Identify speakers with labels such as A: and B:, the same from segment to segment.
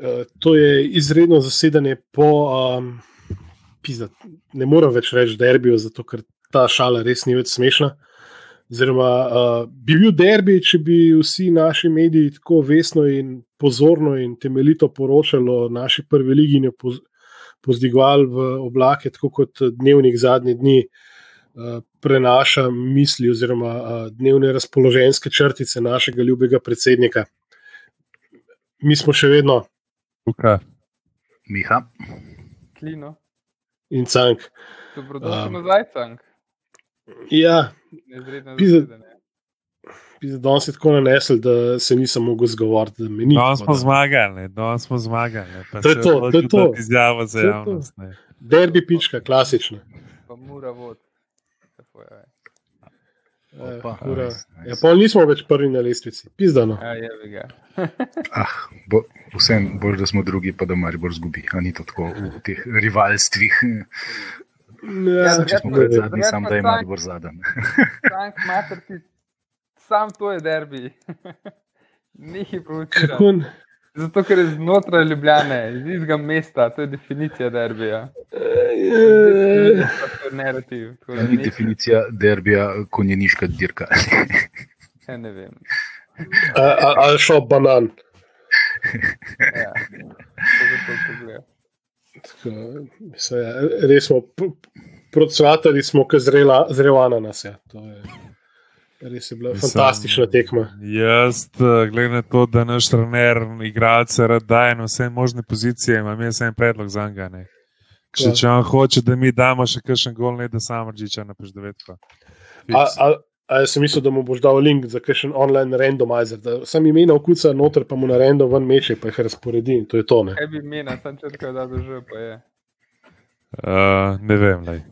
A: Uh, to je izredno zasedanje po, um, pizda, ne morem več reči derbijo, zato ker ta šala res ni več smešna. Oziroma, uh, bi bil derbi, če bi vsi naši mediji tako vesno in pozorno in temeljito poročali o naši prvi ligi in jo pozdigovali v oblake, tako kot dnevnik zadnji dni uh, prenaša misli oziroma uh, dnevne razpoloženske črtice našega ljubega predsednika. Mi smo še vedno
B: Luka.
C: Miha.
D: Klino.
A: in cank.
D: Dobrodošli
A: Um,
D: nazaj, Cank.
A: Ja, Pizda-
D: zasedanje.
A: danes je tako nanesel, da se nisem mogel zgovoriti, da me ni.
B: Danes smo
A: da-
B: zmagali, ne, danes smo zmagali.
A: To je
B: se
A: to, to je to.
B: dati Izjavo za javnost. ne.
A: Derbi pička, klasična.
D: Pa mura vod. Tako je.
C: Opa,
A: Eh, ura.
C: nice, nice.
A: Ja, pol nismo več prvi na lestvici, pizdano.
D: Ja, je.
C: Ah, bo, vsem bolj, da smo drugi, pa da Maribor zgubi. A ni to tako v teh rivalstvih.
A: Ja,
C: Če smo pred
D: pa-
C: zadnji,
D: jaz
C: sam
D: pa
C: da je Maribor zadnji.
D: Cank, mater ti. Sam to je derbi. Nihi provocirati.
A: kako n-
D: Zato, ker je znotraj Ljubljane, iz istega mesta, to je definicija derbija. To je narativ. da
C: Ni definicija derbija, konjeniška dirka.
D: Ja, ne vem.
A: a- a- Ali šel banan.
D: Ja.
A: Tako, mislim, ja, Res smo procvatali, smo kot zrela, zrela ananas. Ja. To je, res je bila
B: Mislim,
A: fantastična tekma.
B: Jaz, eh, glede na to, da naš trener, igralce daje na vse možne pozicije, imam jaz en predlog za njega. ne. Če,
A: Ja.
B: če on hoče, da mi damo še kakšen gol, ne da sam rčiča na peždevetko.
A: A, a, a jaz sem mislil, da mu boš dal link za kakšen online randomizer, da sam imena vkuca noter, pa mu na random ven meče, pa jih razporedi in to je to. Ne.
D: Kaj bi imena, sem črka, da že pa je.
B: Uh, ne vem, lej.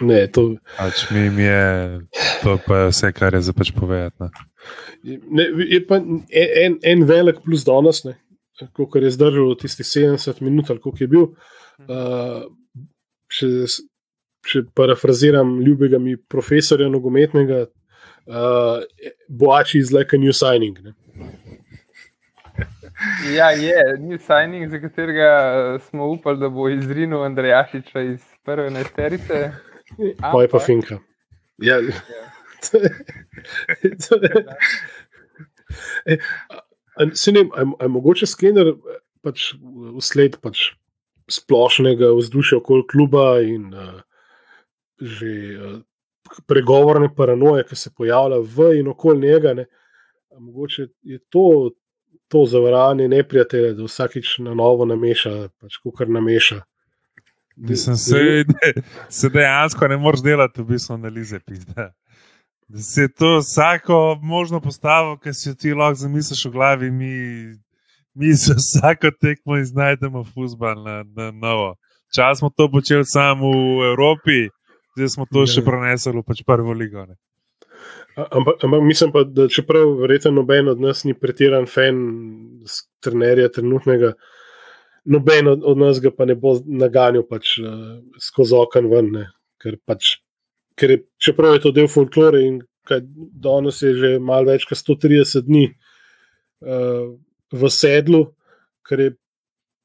A: Ne, to,
B: Pač mi, je to pa je vse, kar je za pač povedati. ne.
A: ne, je pa en, en velik plus danes, kot je zdržal tistih 70 minut, ali koliko je bil. Uh, če, če parafraziram ljubega mi profesorja nogometnega, uh, Boači is like a new signing. Ne.
D: Ja, je, ni signing, za katerega eh, smo upali, da bo izrinil Andrejašiča iz prve nesterice.
A: Pa je pa finka. Ja. to je- to je- E, Se ne, je- mogoče skener pač usled pač splošnega vzdušja okoli kluba in uh, že uh, pregovorne paranoje, ki se pojavlja v in okoli njega. Ne, a mogoče je to, to zavarovanje neprijatelja, da vsakič na novo nameša, pač kar nameša.
B: Mislim, se, se dejansko ne moreš delati v bistvu analize. Pizda. Da se to vsako možno postavo, ki si jo ti lahko zamisliš v glavi, mi, mi se vsako tekmo iznajdemo fusbal na, na novo. Čas smo to počeli samo v Evropi, zdaj smo to še
A: Ja.
B: prenesli v pač prvo ligo. Ne.
A: Ampak, ampak mislim pa, da čeprav verjetno noben od nas ni pretiran fan trenerja trenutnega, noben od, od nas ga pa ne bo naganjal pač, uh, skozi okno ven. Ne, ker pač, ker je, čeprav je to del folklore in kaj, danes je že malo več kot 130 dni uh, v sedlu, kar je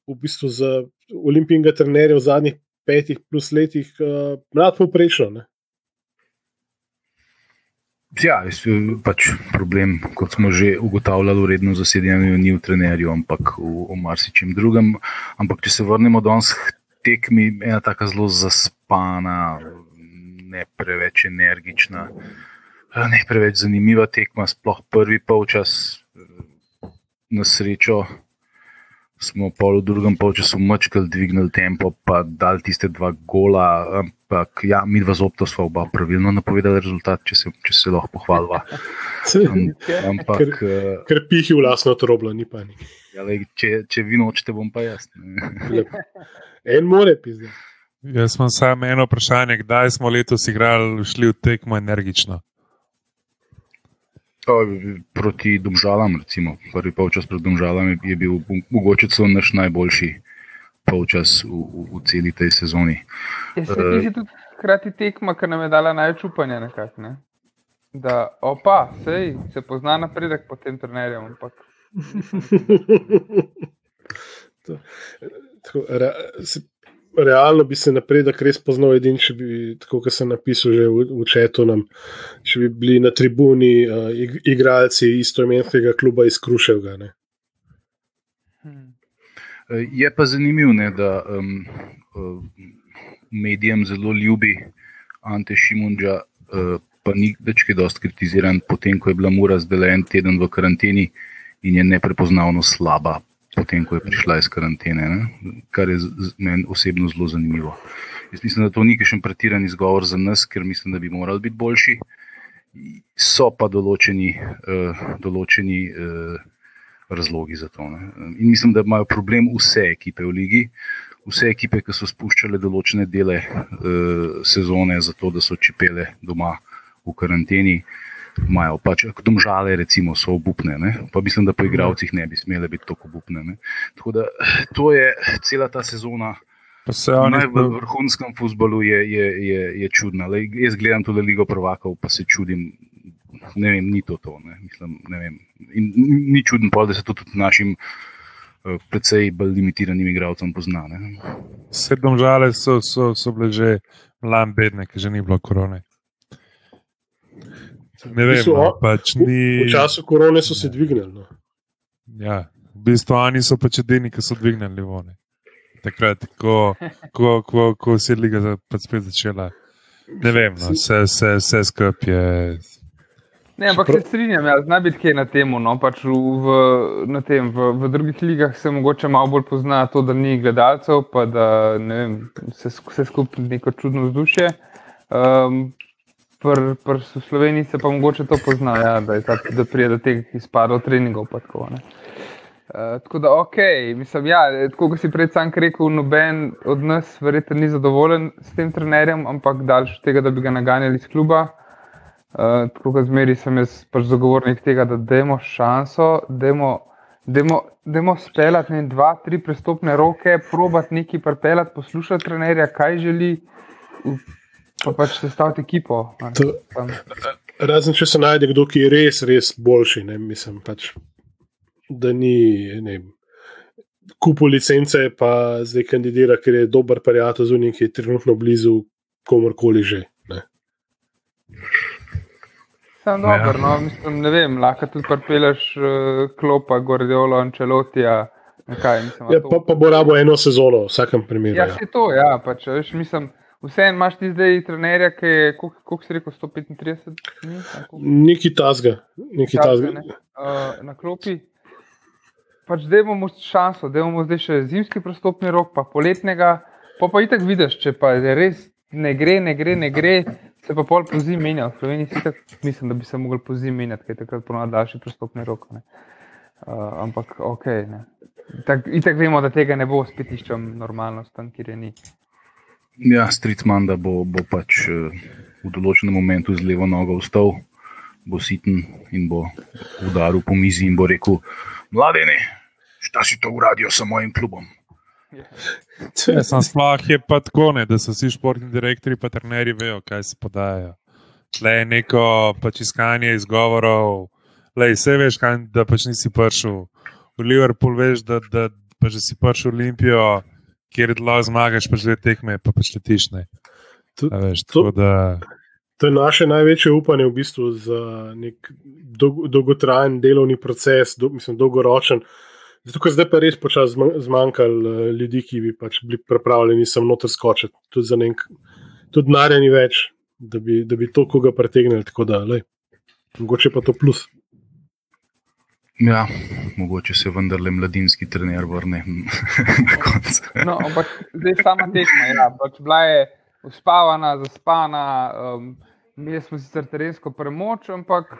A: v bistvu za olimpijskega trenerja v zadnjih petih plus letih uh, nadpovprečno.
C: Ja, jaz, eh, pač problem, kot smo že ugotavljali, uredno zasedanje ni v trenerju, ampak v, v marsičem drugem. Ampak, če se vrnemo danes k tekmi, ena tako zelo zaspana, ne preveč energična, eh, ne preveč zanimiva tekma, sploh prvi polčas, eh, na srečo. Smo pa v drugem polčasu mačkal, dvignili tempo, pa dal tiste dva gola. Ampak, ja, mi dva zopta smo oba pravilno napovedali rezultat, če se, če se lahko pohvalva. Am, ampak, eh,
A: Ker pihi v lasno troblo, ni pa ni.
C: ja, lej, če, če vi nočete, bom pa jaz.
A: En more, pizda.
B: Jaz imam samo eno vprašanje, kdaj smo letos igrali, šli v tekmo energično.
C: To, proti Domžalam, recimo, prvi polčas proti Domžalam je, bil mogoče celo naš najboljši polčas v, v, v celi tej sezoni.
D: Je se zdi tudi hkrati tekma, ki nam je dala največ upanja. Nekak, ne? Da, opa, sej, se pozna napredek pod tem trenerjem. Ampak
A: To, tako, re, se, realno bi se napredek res poznal, edin, če bi, tako kot sem napisal že v, v četu, nam, če bi bili na tribuni uh, igralci istoimenskega kluba iz Kruševga. Ne.
C: Je pa zanimivo, da um, medijem zelo ljubi Ante Šimunča, uh, pa ni več kaj dosti kritiziran, potem ko je bila Mura zdaj en teden v karanteni in je neprepoznavno slaba, potem ko je prišla iz karantene, ne? kar je meni osebno zelo zanimivo. Jaz mislim, da to ni še pretiran izgovor za nas, ker mislim, da bi morali biti boljši. So pa določeni, uh, določeni uh, razlogi za to. Ne? In mislim, da imajo problem vse ekipe v ligi, vse ekipe, ki so spuščale določene dele uh, sezone, zato da so čepele doma v karanteni. Imajo pač, domžale, recimo, so obupne, ne? pa mislim, da po igravcih ne bi smele biti tako obupne. Ne? Tako da to je cela ta sezona. Naj, v vrhunskem futbalu je, je, je, je čudna. Le, jaz gledam tudi Ligo prvakov, pa se čudim. Ne vem, ni to to. Ne? Mislim, ne vem. In ni čudno, da se to tudi našim uh, precej bolj limitiranim igravcem pozna.
B: Sedem žale so, so, so bile že mlade, bedne, ki že ni bilo korone. Ne vem,
A: bistvu,
B: no, pač ni...
A: v, v času korone so se dvignili. No.
B: Ja, v bistvu oni so pač edini, ki so dvignili vone. Takrat, ko, ko, ko, ko se je liga pač spet začela. Ne vem, no, vse, vse, vse skupaj je.
D: Ne, ampak se strinjam, ja, zna biti kaj na tem. No, pač v, v, tem v, v drugih ligah se mogoče malo bolj pozna to, da ni gledalcev, pa da vem, se vse skupaj neko čudno vzdušje. Um, Pri pr Sloveniji se pa mogoče to pozna, ja, da, da pride do teh izpadov treningov. Tako, uh, tako da, ok, mislim, ja, tako kot si prej sam rekel, noben od nas verjetno ni zadovoljen s tem trenerjem, ampak daljši od tega, da bi ga naganjali iz kluba. Uh, tako kot zmeri sem jaz pač zagovornik tega, da dajmo šanso, da imamo speljati ne, dva, tri prestopne roke, probati nekaj pripeljati, poslušati trenerja, kaj želi. Pa pač sestaviti ekipo. To,
A: razen če se najde kdo, ki je res, res boljši. Ne, mislim, pač, da ni ne, kupu licence, pa zdaj kandidira, ker je dober prijatelj z unim, ki je trenutno blizu komorkoli že. Ne.
D: Sam dober, ja. no, mislim, ne vem, lahko tudi pripeleš uh, klopa, gordiolo, ančelotija. Kaj, mislim,
A: ja, pa, pa bo rabo eno sezono, v vsakem primeru.
D: Ja, ja. to, ja, pač, veš, mislim. Vseeno imaš ti zdaj trenerja, ki je, koliko si rekel, 135 dni?
A: Neki tasga, neki tasga.
D: Ne? Uh, na klopi. Pač da imamo šanso, da imamo zdaj še zimski prstopni rok, pa poletnega. Pa pa itak vidiš, če pa je res ne gre, ne gre, ne gre, se pa pol po zimi menja. V Sloveniji si tak, mislim, da bi se mogli po zimi menjati, ker je takrat ponovno daljši prstopni rok. Uh, ampak ok. Tak, itak vemo, da tega ne bo spet iščem normalnost tam, kjer je ni.
C: Ja, Streetman, da bo, bo pač eh, v določenem momentu z levo nogo vstal, bo siten in bo udaril po mizi in bo rekel: Mladene, šta si to uradio s mojim klubom?
B: Ja, sem sploh je pa tako, ne, da so vsi športni direktori in trenerji vejo, kaj se podajajo. Le je neko pač iskanje izgovorov, le vse veš, kaj, da pač nisi prišel v Liverpool, veš, da, da pač si prišel v Olimpijo kjer lahko zmagaš, pa že tekme, pa pač letiš. To, veš, to, da...
A: to je naše največje upanje v bistvu za nek dolg, dolgotrajen delovni proces, do, mislim, dolgoročen. Zato, ker zdaj pa res počasi zmanjkalo uh, ljudi, ki bi pač bili pripravljeni sem noter skočiti. Tudi za nek, tudi denarja ni več, da bi, da bi to koga pretegnili. Tako da, lej, mogoče pa to plus.
C: Ja, mogoče se vendarle mladinski trener vrne na koncu.
D: no, ampak zdaj sama tekma. Ja, pač bila je uspavana, zaspana. Um, Mi smo sicer terensko premoč, ampak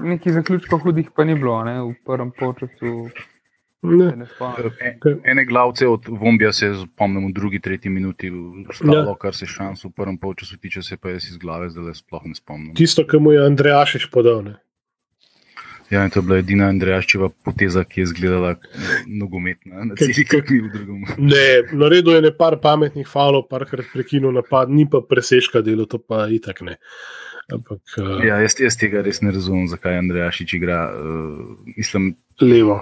D: nekih zaključkov hudih pa ni bilo ne, v prvem času.
C: E, ene glavce od Vombija se spomnim v drugi, tretji minuti, stalo, ja. kar se šans v prvem času tiče, se pa jaz iz glave zdaj sploh ne spomnim.
A: Tisto, kar mu je Andrejašič podal. Ne?
C: Ja, to je bila edina Andrejaščeva poteza, ki je izgledala nogometna, na celi kakšni v drugem.
A: Ne, naredil je nekaj pametnih falov, parkrat prekinil napad, ni pa preseška delo, to pa itak ne. Ampak, uh,
C: ja, jaz, jaz tega res ne razumem, zakaj Andrejašič igra. Uh, mislim,
A: levo.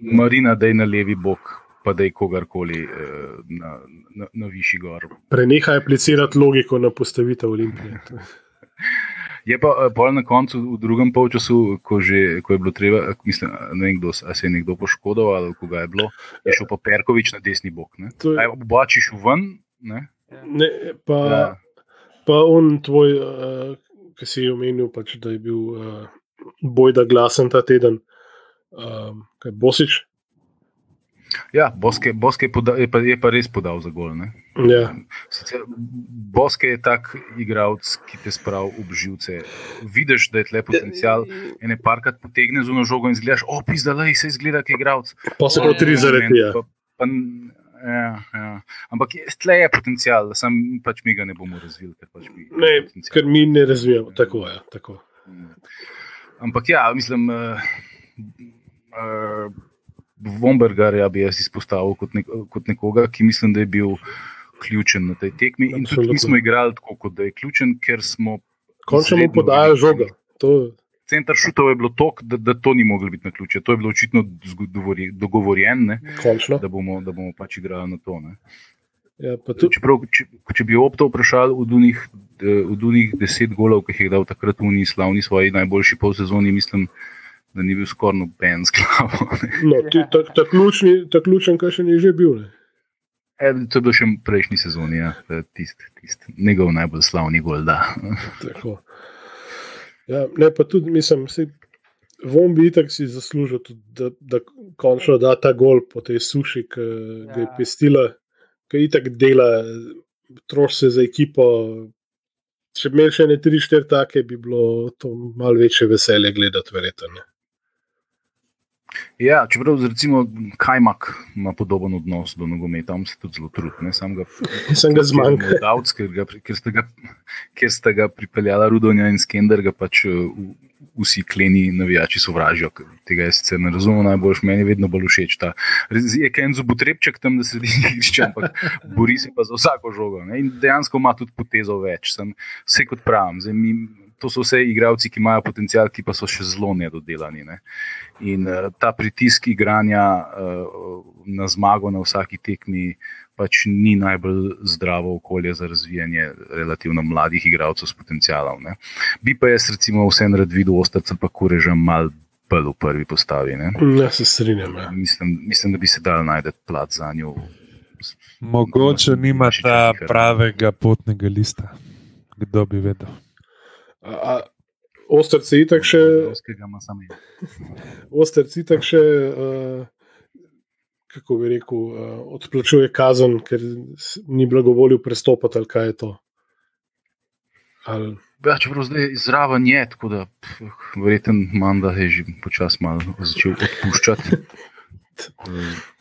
C: Marina, da je na levi bok, pa da je kogarkoli uh, na, na, na višji gor.
A: Prenehaj aplicirati logiko na postavitev Olimpije.
C: Je pa uh, na koncu, v drugem polčasu, ko, že, ko je bilo treba, mislim, ne vem, kdo, se je nekdo poškodoval ali koga je bilo, je šel pa Perkovič na desni bok. Je... Obačiš ven. Ne?
A: Ne, pa, ja. pa on, tvoj, uh, ki si omenil, pač, da je bil uh, bojda glasen ta teden, um, kaj Bosič.
C: Ja, Boske, Boske je, poda, je, pa, je pa res podal za gol.
A: Ja.
C: Sicer, Boske je tak igralec, ki te spravi v živce. Vidiš, da je tle potencial, ene parkrat potegne z uno žogo in zgledaš, opis, da le se izgleda, ki je igralec.
A: Pa se pa tri zaradi tega.
C: Ja, ja. Ampak tle je potencial, sam pač mi ga ne bomo razvili. Ker, pač
A: ne, ker mi ne razvijamo, tako je. Tako.
C: Ampak ja, mislim. Uh, uh, Vombergarja bi jaz izpostavil kot, nek, kot nekoga, ki mislim, da je bil ključen na tej tekmi. In tudi mi smo igrali tako, kot da je ključen, ker smo.
A: Končno mu podajo žoga. To...
C: Centar šutov je bilo tok, da, da to ni moglo biti na ključe. To je bilo očitno dogovorjeno, da, bomo, da bomo pač igrali na to.
A: Ja, tudi...
C: Čeprav, če, če bi opto vprašal v Dunih deset golov, ki jih je dal takrat v Uniji, slavni svoji najboljši polsezoni, mislim, da ni bil skoraj noben sklav.
A: No, ta, ta, ključni, ta ključen, kar še ni že bil.
C: E, to je bil še v prejšnji sezoni, ja. tisti tist, njegov najbolj slavni gol.
A: Ja, ne, pa tudi, mislim, si, vom bi itak si zaslužil, tudi, da, da končno da ta gol po tej suši, ki ja. ga je ja. pestila, ki itak dela, troši se za ekipo. Če bi imel še ne tri, štiri take, bi bilo to malo večje veselje gledati, verjetno.
C: Ja, čeprav recimo Kajmak ima podoben odnos do nogometa, tam se tudi zelo trudi. Sam ga,
A: ga zmanjka.
C: Ker, ker, ker ste ga pripeljali Rudonja in Skender, ga pač uh, vsi kleni navijači sovražijo. Tega jaz sicer ne razumem najbolj, meni je vedno bolj všeč ta. Je kaj en zobotrebček tam, da se sredi igrišča, ampak bori se pa za vsako žogo. Ne? In dejansko ima tudi potezo več. Sem, vse kot pravim. Zdaj, mi, to so vse igravci, ki imajo potencial, ki pa so še zelo nedodelani. Ne? In uh, ta pritisk igranja uh, na zmago na vsaki tekmi pač ni najbolj zdravo okolje za razvijanje relativno mladih igralcev s potencialom. Ne? Bi pa jaz, recimo, vsem rad videl, ostati pa kurežem mal. V prvi postavi. Ne?
A: Ja, se strinjam. Ja.
C: Mislim, mislim, da bi se dal najti plat za njo.
B: Mogoče nima ta pravega potnega lista. Kdo bi vedel?
A: Ostrci itak še. Ostrci itak še. Uh, Kako bi rekel, uh, odplačuje kazen, ker ni blagovolil prestopati, ali kaj je to.
C: Ali... Ja, čeprav zdaj zraven je, tako da verjetno manda je že počasi malo začel odpuščati.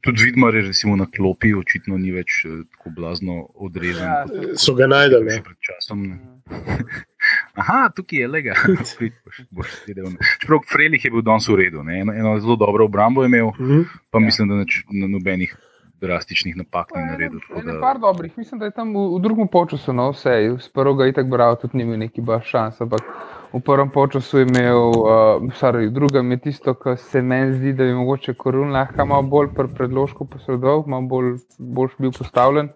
C: Tudi vidmar je recimo na klopi, očitno ni več tako blazno odrezan.
A: Ja, so ga najdeli.
C: Pred časom. Ne. Aha, tukaj je lega. Čeprav Frelih je bil danes v redu, eno, eno zelo dobro obrambo je imel, mm -hmm. pa ja. mislim, da neč, na nobenih drastičnih napak ni naredil.
D: Ne, ne, par dobrih, mislim, da je tam v, v drugem počasu, no vse, z prvega itak bral, tudi ni imel neki baš šans, ampak v prvem počasu je imel, uh, sorry, v drugem je tisto, kar se meni zdi, da bi mogoče korun lahko malo bolj pre predložko posredoval, malo bolj, bolj bil postavljen.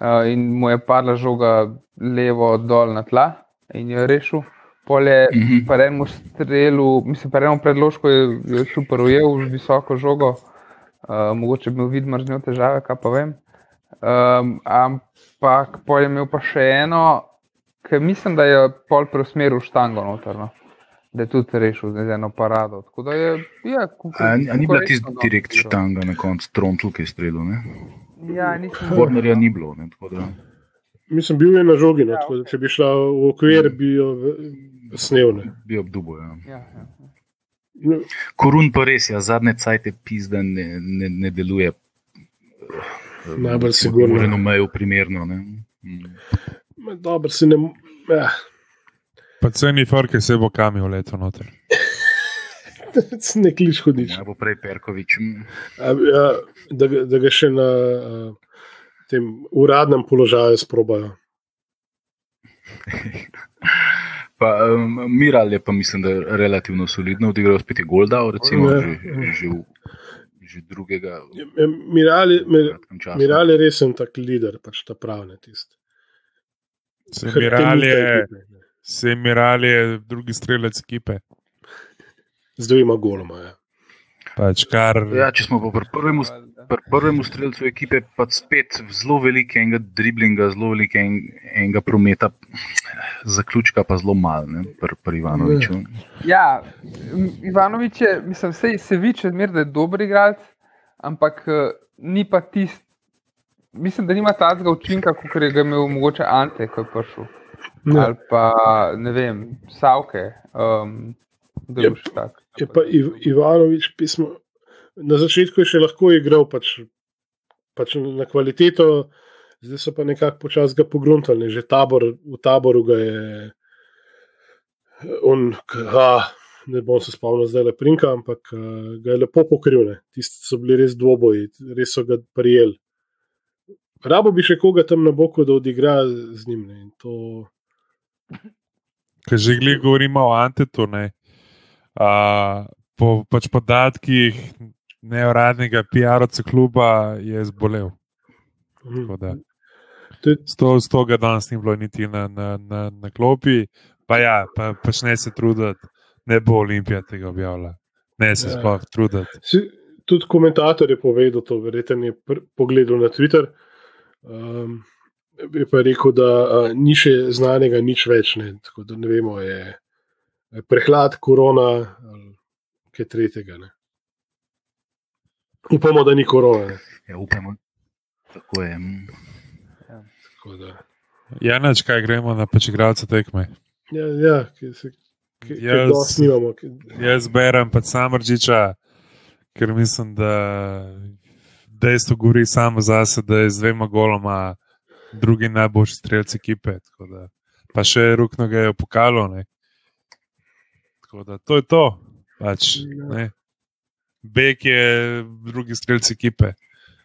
D: Uh, in mu je padla žoga levo dol na tla, in jo rešil. Polje, mm -hmm. pa enemu strelu, mislim, pa enemu predložku je, je super ujel v visoko žogo, uh, mogoče bi imel vidno z njo težave, kaj pa vem. Um, ampak polje imel pa še eno, ki mislim, da je pol preusmeril štango notrno. Da je tudi rešil z eno parado. Je, ja,
C: A ni bila tisti direkt štanga na koncu, trontl, ki je streljal?
D: Ja, nisem.
C: Kornerja ni bilo. Ne,
A: Mislim, bil je na žogi, no, ja, če bi šla v okvir, bi jo snil.
C: Bi obdubo. Ja.
D: Ja, ja.
C: Korun pa res, ja, zadnje cajte pizda ne, ne, ne deluje.
A: Najbolj sigurno.
C: Ne umejo primerno. Ne. Mm.
A: Dobro, si ne. Ja.
B: Pa ceni forke se bo kamil leto noter.
A: ne kliš hodiš.
C: Ja, bo prej Perkovič.
A: A, ja, da, da ga še na. A, tem uradnem položaju sprobajo.
C: Pa, um, Miral je pa, mislim, da je relativno solidno odigral, spet je Golda, recimo, ja, že, ja. že, v, že drugega.
A: Mirali, mir, Mirali je resen tak lider, pač ta pravne tisti.
B: Se Mirali je, se Mirali je drugi strelec ekipe.
A: Z dvema goloma. Ja.
B: Pač kar...
C: ja, če smo pri prvem, pr prvem streljcu ekipe, pa spet zelo velikega driblinga, zelo velikega prometa, zaključka pa zelo malo, pri pr Ivanoviču.
D: Ja, Ivanovič je, mislim, se, se viče, odmer, da je dober igralec, ampak uh, ni pa tisti. Mislim, da nima tazga učinka, kot je ga imel mogoče Ante, ko je prišel. Ne. Ali pa ne vem, Savke. Um,
A: je, je pa Iv, Ivanovič pismo. Na začetku je še lahko igral pač, pač na kvaliteto, zdaj so pa nekako počasi ga pogruntali. Že tabor, v taboru ga je. On, ha, ne bom se spomnil zdaj le prinka, ampak ga je lepo pokril. Tisti so bili res dvoboji, res so ga prijeli. Rabo bi še koga tam na boku, da odigra z njim.
B: Ker že gli govorimo o Antetu, ne. Uh, po pač podatkih neuradnega PR-ovca kluba je zbolel.
A: Mhm.
B: Z tega danes ni bilo niti na, na, na, na klopi, pa ja, pa, pač ne se truditi, ne bo Olimpija tega objavila, ne se ja. sploh truditi.
A: Tudi komentator je povedal to, verjetno je pogledal na Twitter. Um, je pa rekel, da uh, ni še znanega nič več, ne, tako da ne vemo, je prehlad, korona ali kaj tretjega. Ne. Upamo, da ni korona.
C: Ja, upamo, tako je.
A: Ja, tako da.
B: Ja, neč kaj gremo na pač igralce tekme.
A: Ja, ja ki se. Jaz,
B: jaz berem pa samržiča, ker mislim, da dejstvo govori samo za sebe, da je z dvema goloma drugi najboljši strelec ekipe. Pa še rukno ga je pokalo. To je to. Pač, Bek je drugi strelec ekipe.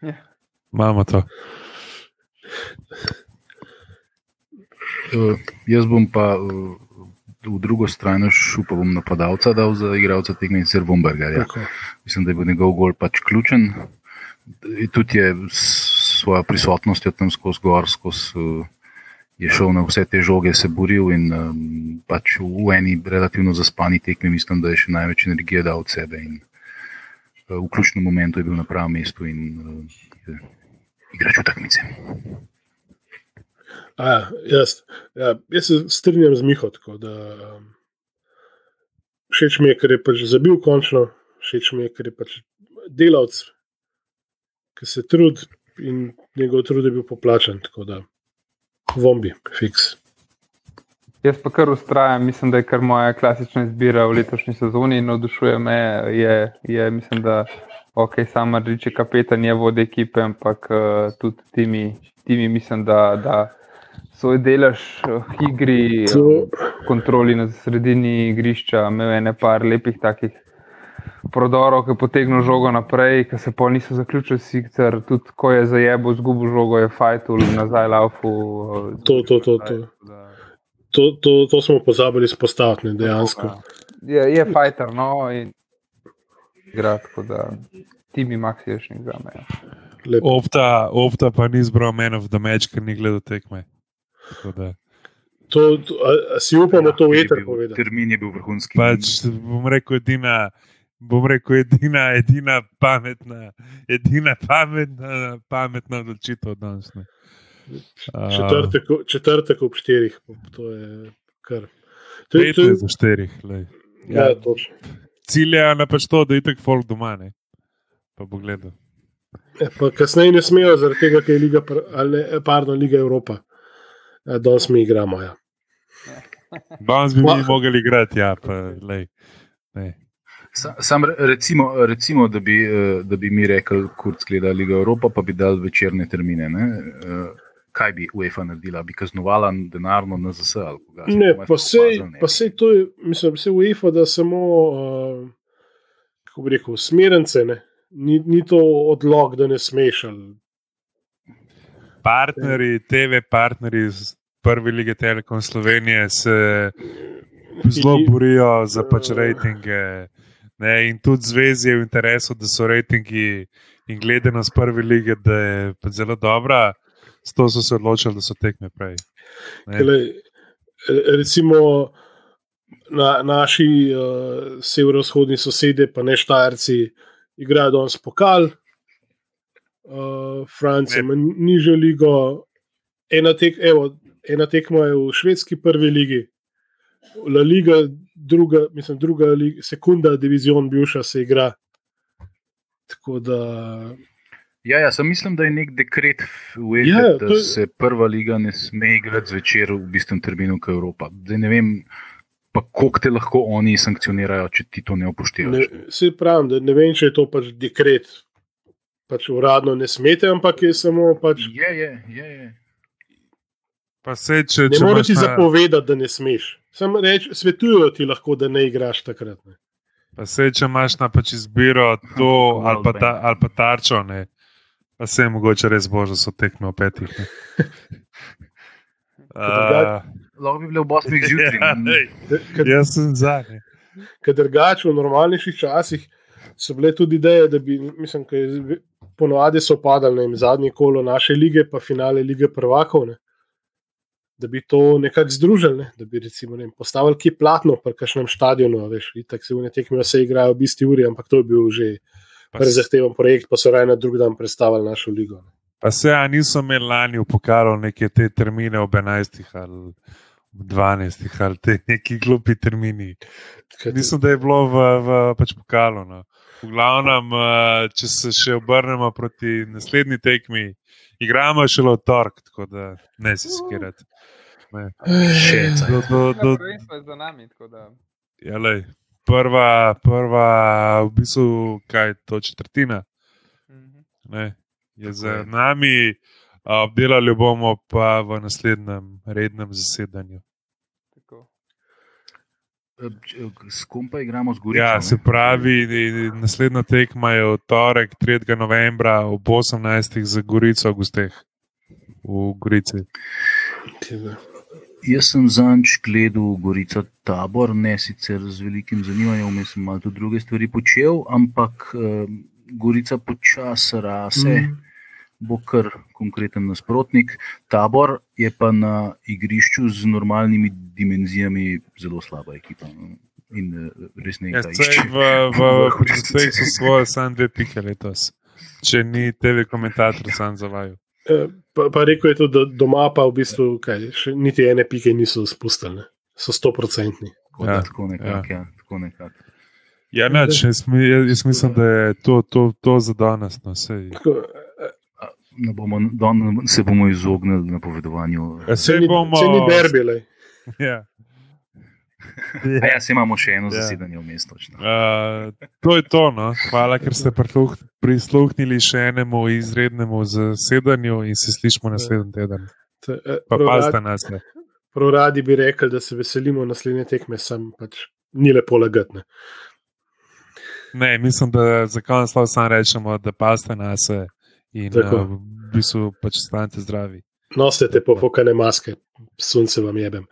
D: Ja.
B: Imamo to.
C: Uh, jaz bom pa uh, v drugo stran šel, pa bom napadalca dal za igralca tega in Servomberga. Ja. Mislim, da je bil njegov gol pač ključen. Tudi je s svojo prisotnostjo tam skozi gor, skozi uh, je šel na vse te žoge, se boril in um, pač v eni relativno zaspani tekmi, mislim, da je še največ energije dal od sebe. In, v ključnem momentu je bil na pravem mestu in uh, igrač v takmice.
A: A, jaz, ja, jaz se strinjam z Miho. Um, všeč mi je, ker je pač zabil končno, všeč mi je, ker je pač delavc, ki se trudi in njegov trud je bil poplačen. Tako da, vombi, fiks.
D: Jaz pa kar ustrajam, mislim, da je kar moja klasična izbira v letošnji sezoni in navdušuje me. Je, je, mislim, da ok, samo reče kapetan je vode ekipe, ampak uh, tudi timi, timi mislim, da, da svoj delež v igri, v kontroli na sredini igrišča, imel je nekaj lepih takih prodorov, ki potegnejo žogo naprej, ki se pol niso zaključili, sicer tudi ko je zajebo, zgubil žogo, je fajtul nazaj laufu.
A: To, to, to, to. To, to, to smo pozabili izpostaviti, dejansko.
D: Je, je fajter, no, in igra tako, da ti mi maksiš in za me.
B: Opta, opta pa ni zbral men of the match, ker ni gledal tekme.
A: To, to, a, a si upamo ja, to veter povedati?
C: Termin je bil vrhunski.
B: Pač, bom rekel, edina bom rekel, edina, edina pametna, edina pametna, pametna odločitev danes.
A: Četrtek, četrtek ob štirih, to je kar.
B: To je tudi za štirih.
A: Ja, ja, točno.
B: Cilj je na pač to, da je tako folk doma, ne? pa bo gledal.
A: Ja, kasneje ne smejo, zaradi tega, ker je Liga, ali, pardon, Liga Evropa. Ja, danes mi igramo. Ja.
B: Danes bi mi mogli igrati, ja, pa lej. Ne.
C: Sam recimo, recimo da, bi, eh, da bi mi rekli, kurc gleda Liga Evropa, pa bi dal večerne termine. Ne? Eh, kaj bi UEFA naredila? Bi kaznovala denarno na ZS?
A: Ne, pa sej, pa sej to je, mislim, vse UEFA, da samo, uh, kako bi rekel, smerence, ni, ni to odlog, da ne smeš.
B: Partneri, TV partneri iz prve lige Telekom Slovenije se zelo borijo za pač rejtinge Ne, in tudi zvezi je v interesu, da so rejtingi in gledanost prve lige, da je pa zelo dobra. Zato so se odločili, da so tekme prej.
A: Tele, recimo na, naši uh, severovzhodni sosedi, pa ne Štajerci, igrajo danes pokal, uh, Francija ima nižjo ligo, ena, tek, evo, ena tekma je v švedski prvi ligi, La Liga, druga, mislim, druga liga, sekunda, divizion, bivša se igra. Tako da.
C: Ja, ja, sem mislim, da je nek dekret v EU,
A: Ja,
C: ja, da
A: je-
C: se prva liga ne sme igrati zvečer v bistvu terminu, kot Evropa. Zdaj ne vem, pa koliko te lahko oni sankcionirajo, če ti to ne upoštevaš.
A: Ne, se pravim, da ne vem, če je to pač dekret. Pač uradno ne smete, ampak je samo pač.
C: Je, je, je. je.
B: Pa se, če,
A: Ne moreš ti
B: na-
A: zapovedati, da ne smeš. Samo reč, svetujejo ti lahko, da ne igraš takrat. Ne.
B: Pa se, če imaš na pač izbiro to ali pa, ta, ali pa tarčo, ne. Pa se je mogoče res božje, da so tekme v petih. Uh,
C: Lahko bi bile v Bosni zjutraj.
B: ja,
A: Ker
B: jaz sem zadnji.
A: drugače v normalnejših časih so bile tudi ideje, da bi, mislim, da je ponovadi so padali vem, zadnje kolo naše lige, pa finale lige prvakov. Ne. Da bi to nekako združili, ne? da bi recimo, ne postavili ki platno, pa kakšnem stadionu, veš, tako se v ne tekmijo, se igrajo v isti uri, ampak to je bil že prezahteven projekt, pa so raje na drug dan predstavili našo ligo. Ne.
B: pa se, a niso imeli lani v pokalu neke te termine ob 11 ali ob 12 ali te neki glupi termini. Mislim, da je bilo v, v pač pokalu. No. V glavnem, eh, če se še obrnemo proti naslednji tekmi, igramo še v torek, tako da ne se skirati.
C: Še.
B: Do, do, do,
D: Na prvenstvo je za nami, tako da.
B: ja, lej, prva, prva, v bistvu, kaj je to četrtina,
D: Mhm.
B: ne, je
C: Tako
B: za
C: je.
B: nami, obdelali bomo pa v naslednjem rednem zasedanju.
D: Tako.
C: S kom pa igramo z Gorico?
B: Ja, se pravi, naslednja tekma je v torek, 3. novembra ob 18. za Gorico, v Gusteh, v Gorici.
C: Jaz sem zanč gledal Gorico tabor, ne sicer z velikim zanimanjem, vmes sem malo tudi druge stvari počel, ampak eh, Gorica počasi rase,
A: Mhm.
C: bo kar konkreten nasprotnik. Tabor je pa na igrišču z normalnimi dimenzijami zelo slaba ekipa. no. In eh, res ne igra
B: saj
C: išče.
B: v, Gusteh so svoje sam dve pike letos, če ni TV komentator sam zavajal.
A: Pa, pa rekel je tudi, da doma pa v bistvu kaj, še niti ene pike niso spustili, so stoprocentni.
B: Ja,
C: Tako nekako, ja, tako nekako.
B: Ja, neč, jaz, jaz mislim, da je to, to, to za danes. No,
C: Ne bomo, don, se bomo izognili napovedovanju.
B: Ja,
A: Se
B: bomo.
A: se ni derbi, lej.
B: Ja.
C: A ja, se imamo še eno
B: Ja.
C: zasedanje v mestu.
B: Uh, to je to. No. Hvala, ker ste prisluh- prisluhnili še enemu izrednemu zasedanju in se slišmo naslednji teden.
A: Te, eh,
B: Pa pazite
A: rad-
B: na sebe.
A: Prav radi bi rekli, da se veselimo naslednje tekme, sam pač ni lepo lagatne.
B: Ne, mislim, da za konec lahko samo rečemo, da pazite na sebe in
A: Tako.
B: uh, v bistvu pač stanite zdravi.
A: Nosite te pofokane maske, sunce vam jebem.